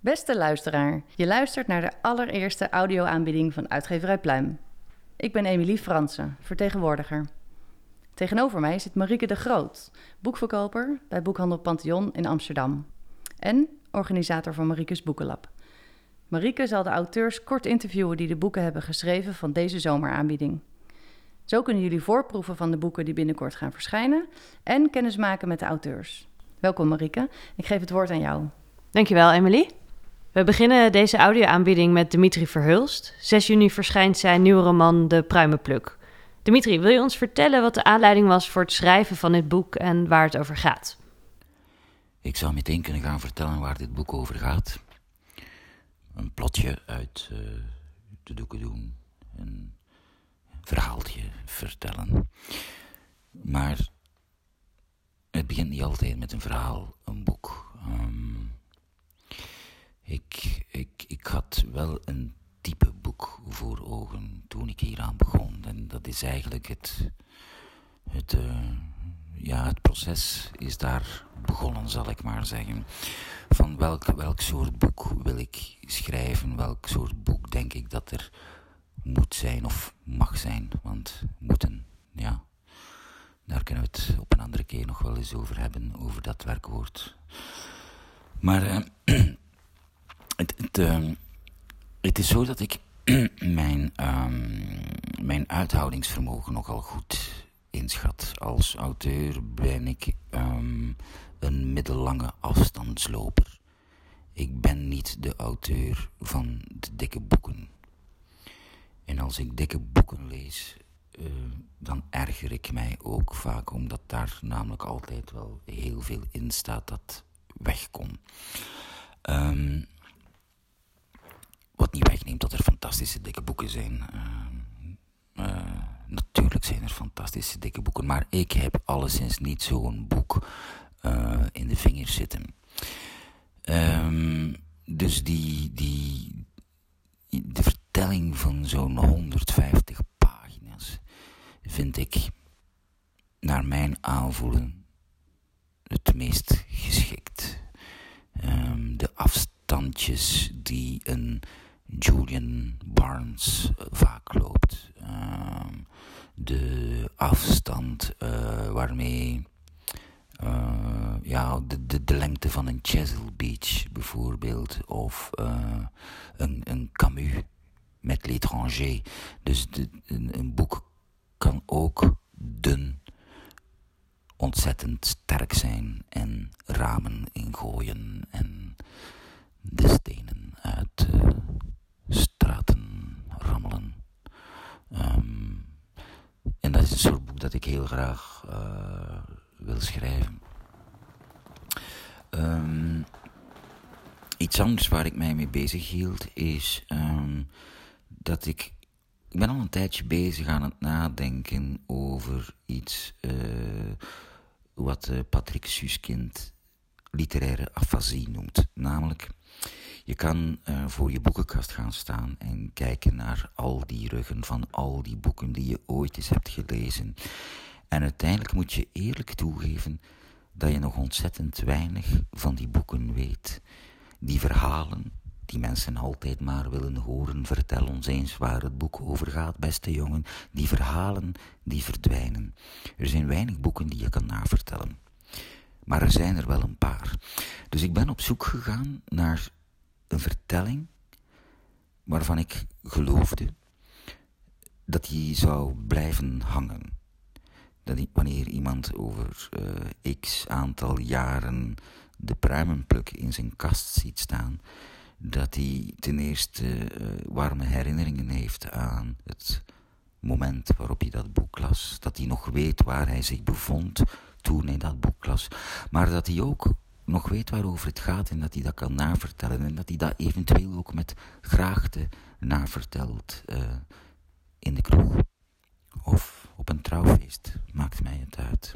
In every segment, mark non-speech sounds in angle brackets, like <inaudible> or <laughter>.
Beste luisteraar, je luistert naar de allereerste audioaanbieding van Uitgeverij Pluim. Ik ben Emilie Fransen, vertegenwoordiger. Tegenover mij zit Marieke de Groot, boekverkoper bij Boekhandel Pantheon in Amsterdam. En organisator van Mariekes Boekenlab. Marieke zal de auteurs kort interviewen die de boeken hebben geschreven van deze zomeraanbieding. Zo kunnen jullie voorproeven van de boeken die binnenkort gaan verschijnen en kennis maken met de auteurs. Welkom Marieke, ik geef het woord aan jou. Dankjewel Emily. We beginnen deze audioaanbieding met Dimitri Verhulst. 6 juni verschijnt zijn nieuwe roman De Pruimenpluk. Dimitri, wil je ons vertellen wat de aanleiding was voor het schrijven van dit boek en waar het over gaat? Ik zou meteen kunnen gaan vertellen waar dit boek over gaat. Een plotje uit uh, de doeken doen. Een verhaaltje vertellen. Maar het begint niet altijd met een verhaal, een boek. Um, ik, ik, ik had wel een type boek voor ogen toen ik hieraan begon. Is eigenlijk het, het, uh, ja, het proces is daar begonnen, zal ik maar zeggen. Van welk, welk soort boek wil ik schrijven? Welk soort boek denk ik dat er moet zijn of mag zijn? Want moeten, ja, daar kunnen we het op een andere keer nog wel eens over hebben, over dat werkwoord. Maar uh, <clears throat> het, het, uh, het is zo dat ik <clears throat> mijn, um, mijn uithoudingsvermogen nogal goed inschat. Als auteur ben ik um, een middellange afstandsloper. Ik ben niet de auteur van de dikke boeken. En als ik dikke boeken lees, uh, dan erger ik mij ook vaak, omdat daar namelijk altijd wel heel veel in staat dat wegkomt. Um, wat niet wegneemt dat er fantastische dikke boeken zijn. Uh, uh, natuurlijk zijn er maar ik heb alleszins niet zo'n boek uh, in de vingers zitten. Um, dus die, die, de vertelling van zo'n 150 pagina's vind ik, naar mijn aanvoelen, het meest geschikt. Um, de afstandjes die een Julian Barnes eh, vaak loopt. Uh, de afstand uh, waarmee uh, ja, de, de, de, lengte van een Chesil Beach bijvoorbeeld, of een, een Camus met l'étranger. Dus de, een, een boek kan ook dun ontzettend sterk zijn en ramen ingooien en de stenen uit en dat is een soort boek dat ik heel graag uh, wil schrijven. Um, iets anders waar ik mij mee bezig hield is um, dat ik. Ik ben al een tijdje bezig aan het nadenken over iets uh, wat Patrick Suskind literaire afasie noemt. Namelijk je kan uh, voor je boekenkast gaan staan en kijken naar al die ruggen van al die boeken die je ooit eens hebt gelezen. En uiteindelijk moet je eerlijk toegeven dat je nog ontzettend weinig van die boeken weet. Die verhalen die mensen altijd maar willen horen, vertel ons eens waar het boek over gaat, beste jongen. Die verhalen die verdwijnen. Er zijn weinig boeken die je kan navertellen. Maar er zijn er wel een paar. Dus ik ben op zoek gegaan naar een vertelling waarvan ik geloofde dat die zou blijven hangen. Dat ik, wanneer iemand over uh, x aantal jaren de pruimenpluk in zijn kast ziet staan, dat hij ten eerste uh, warme herinneringen heeft aan het moment waarop hij dat boek las. Dat hij nog weet waar hij zich bevond toen hij dat boek las. Maar dat hij ook nog weet waarover het gaat en dat hij dat kan navertellen. En dat hij dat eventueel ook met graagte navertelt uh, in de kroeg. Of op een trouwfeest. Maakt mij het uit.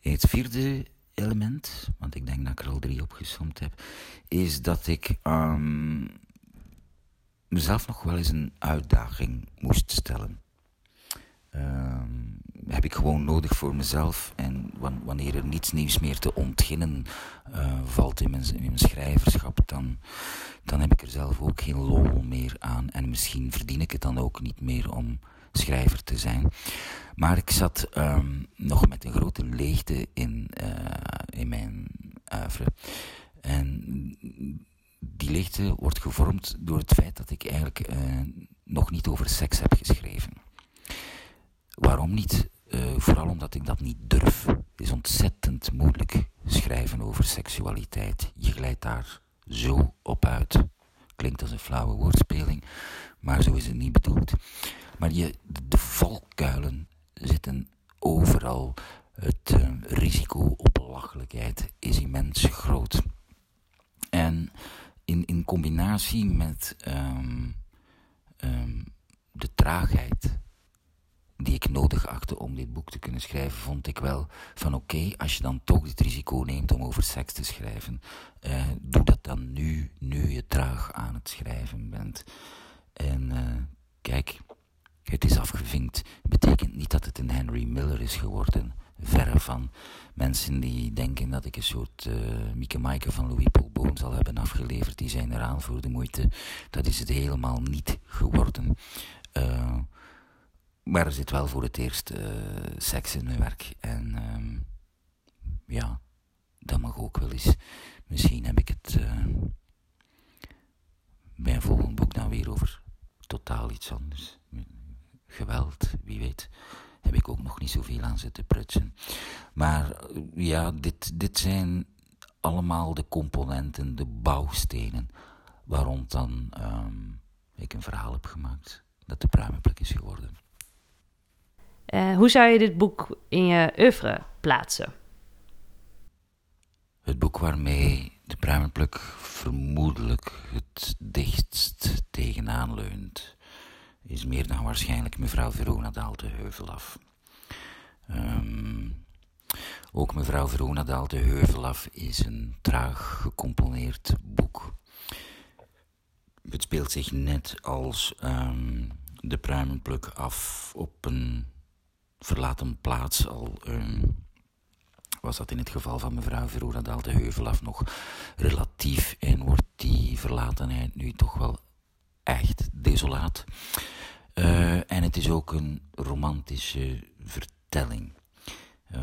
Het vierde element, want ik denk dat ik er al drie opgesomd heb, is dat ik um, mezelf nog wel eens een uitdaging moest stellen. Um, heb ik gewoon nodig voor mezelf. En wanneer er niets nieuws meer te ontginnen uh, valt in mijn, in schrijverschap, dan, dan heb ik er zelf ook geen lol meer aan. En misschien verdien ik het dan ook niet meer om schrijver te zijn. Maar ik zat um, nog met een grote leegte in, uh, in mijn oeuvre. En die leegte wordt gevormd door het feit dat ik eigenlijk uh, nog niet over seks heb geschreven. Waarom niet? Vooral omdat ik dat niet durf. Het is ontzettend moeilijk schrijven over seksualiteit. Je glijdt daar zo op uit. Klinkt als een flauwe woordspeling, maar zo is het niet bedoeld. Maar je, de valkuilen zitten overal. Het uh, risico op belachelijkheid is immens groot. En in, in combinatie met um, um, de traagheid die ik nodig achtte om dit boek te kunnen schrijven, vond ik wel van oké, als je dan toch het risico neemt om over seks te schrijven, uh, doe dat dan nu, nu je traag aan het schrijven bent. En uh, kijk, het is afgevinkt. Betekent niet dat het een Henry Miller is geworden. Verre van mensen die denken dat ik een soort uh, Mieke Maaike van Louis Paul Boon zal hebben afgeleverd. Die zijn eraan voor de moeite. Dat is het helemaal niet geworden. Maar er zit wel voor het eerst uh, seks in mijn werk. En uh, ja, dat mag ook wel eens. Misschien heb ik het uh, bij een volgend boek dan weer over totaal iets anders. Geweld, wie weet, heb ik ook nog niet zoveel aan zitten prutsen. Maar ja, dit, dit zijn allemaal de componenten, de bouwstenen, waarom dan um, ik een verhaal heb gemaakt dat de pruimenplek is geworden. Uh, hoe zou je dit boek in je oeuvre plaatsen? Het boek waarmee de pruimenpluk vermoedelijk het dichtst tegenaan leunt, is meer dan waarschijnlijk mevrouw Verona daalt de heuvel af. Um, ook mevrouw Verona daalt de heuvel af is een traag gecomponeerd boek. Het speelt zich net als um, de pruimenpluk af op een verlaten plaats al. Um, was dat in het geval van mevrouw Verona daalt de heuvel af nog relatief en wordt die verlatenheid nu toch wel echt desolaat. Uh, en het is ook een romantische vertelling. Uh,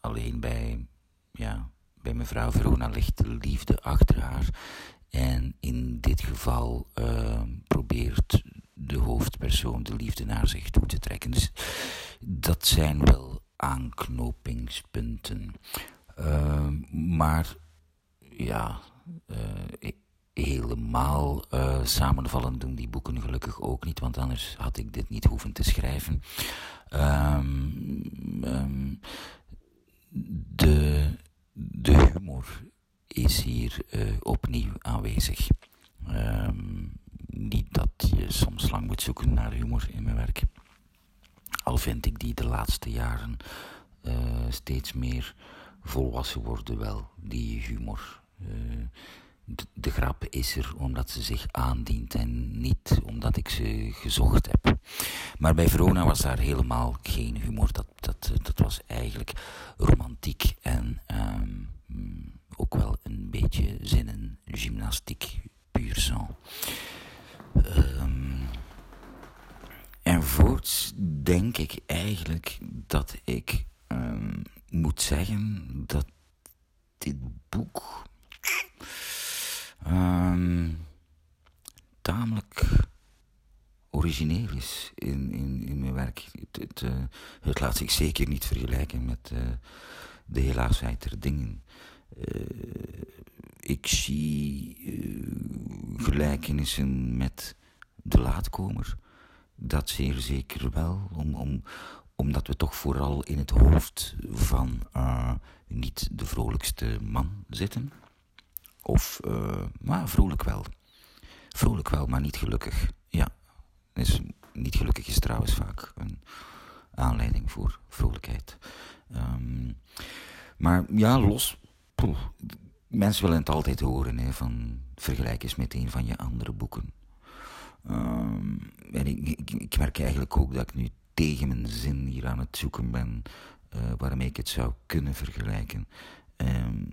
alleen bij, ja, bij mevrouw Verona ligt de liefde achter haar. En in dit geval uh, probeert de hoofdpersoon de liefde naar zich toe te trekken. Dus dat zijn wel aanknopingspunten. Uh, maar ja, uh, helemaal uh, samenvallen doen die boeken gelukkig ook niet, want anders had ik dit niet hoeven te schrijven. Um, um, de, de humor is hier uh, opnieuw aanwezig. Um, niet dat je soms lang moet zoeken naar humor in mijn werk. Al vind ik die de laatste jaren uh, steeds meer volwassen worden wel, die humor. Uh, de, grap is er omdat ze zich aandient en niet omdat ik ze gezocht heb. Maar bij Verona was daar helemaal geen humor. Dat, dat, dat was eigenlijk romantiek en um, ook wel een beetje zinnengymnastiek, puur sang. Um, en voorts denk ik eigenlijk dat ik um, moet zeggen dat dit boek um, tamelijk origineel is in, in, in mijn werk. Het, het, het, laat zich zeker niet vergelijken met uh, de helaasheid der dingen. Uh, ik zie gelijkenissen met de laatkomer. Dat zeer zeker wel, om, om, omdat we toch vooral in het hoofd van uh, niet de vrolijkste man zitten. Of, uh, maar vrolijk wel. Vrolijk wel, maar niet gelukkig. Ja, is niet gelukkig is trouwens vaak een aanleiding voor vrolijkheid. Ehm, maar ja, los. Mensen willen het altijd horen hè, van vergelijk eens met een van je andere boeken. Ehm, en ik, ik, merk eigenlijk ook dat ik nu tegen mijn zin hier aan het zoeken ben uh, waarmee ik het zou kunnen vergelijken. Um,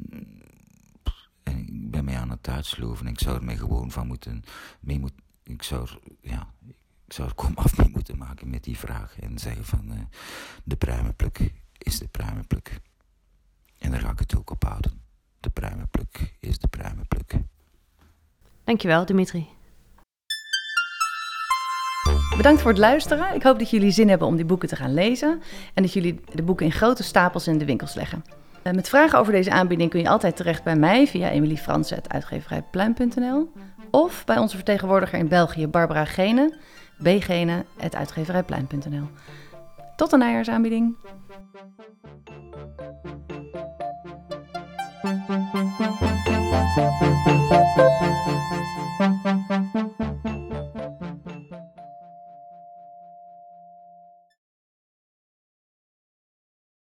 en ik ben mij aan het uitsloven. Ik zou er mij gewoon van moeten, mee moet, ik zou er, ja, ik zou <laughs> kom af mee moeten maken met die vraag. En zeggen van, uh, de pruimenpluk is de pruimenpluk. En daar ga ik het ook op houden. De pruimenpluk is de pruimenpluk. Dankjewel, Dimitri. Bedankt voor het luisteren. Ik hoop dat jullie zin hebben om die boeken te gaan lezen. En dat jullie de boeken in grote stapels in de winkels leggen. Eh, met vragen over deze aanbieding kun je altijd terecht bij mij via emiliefransen.uitgeverijpluim.nl of bij onze vertegenwoordiger in België, Barbara Gene, bgene.uitgeverijpluim.nl. Tot de najaarsaanbieding!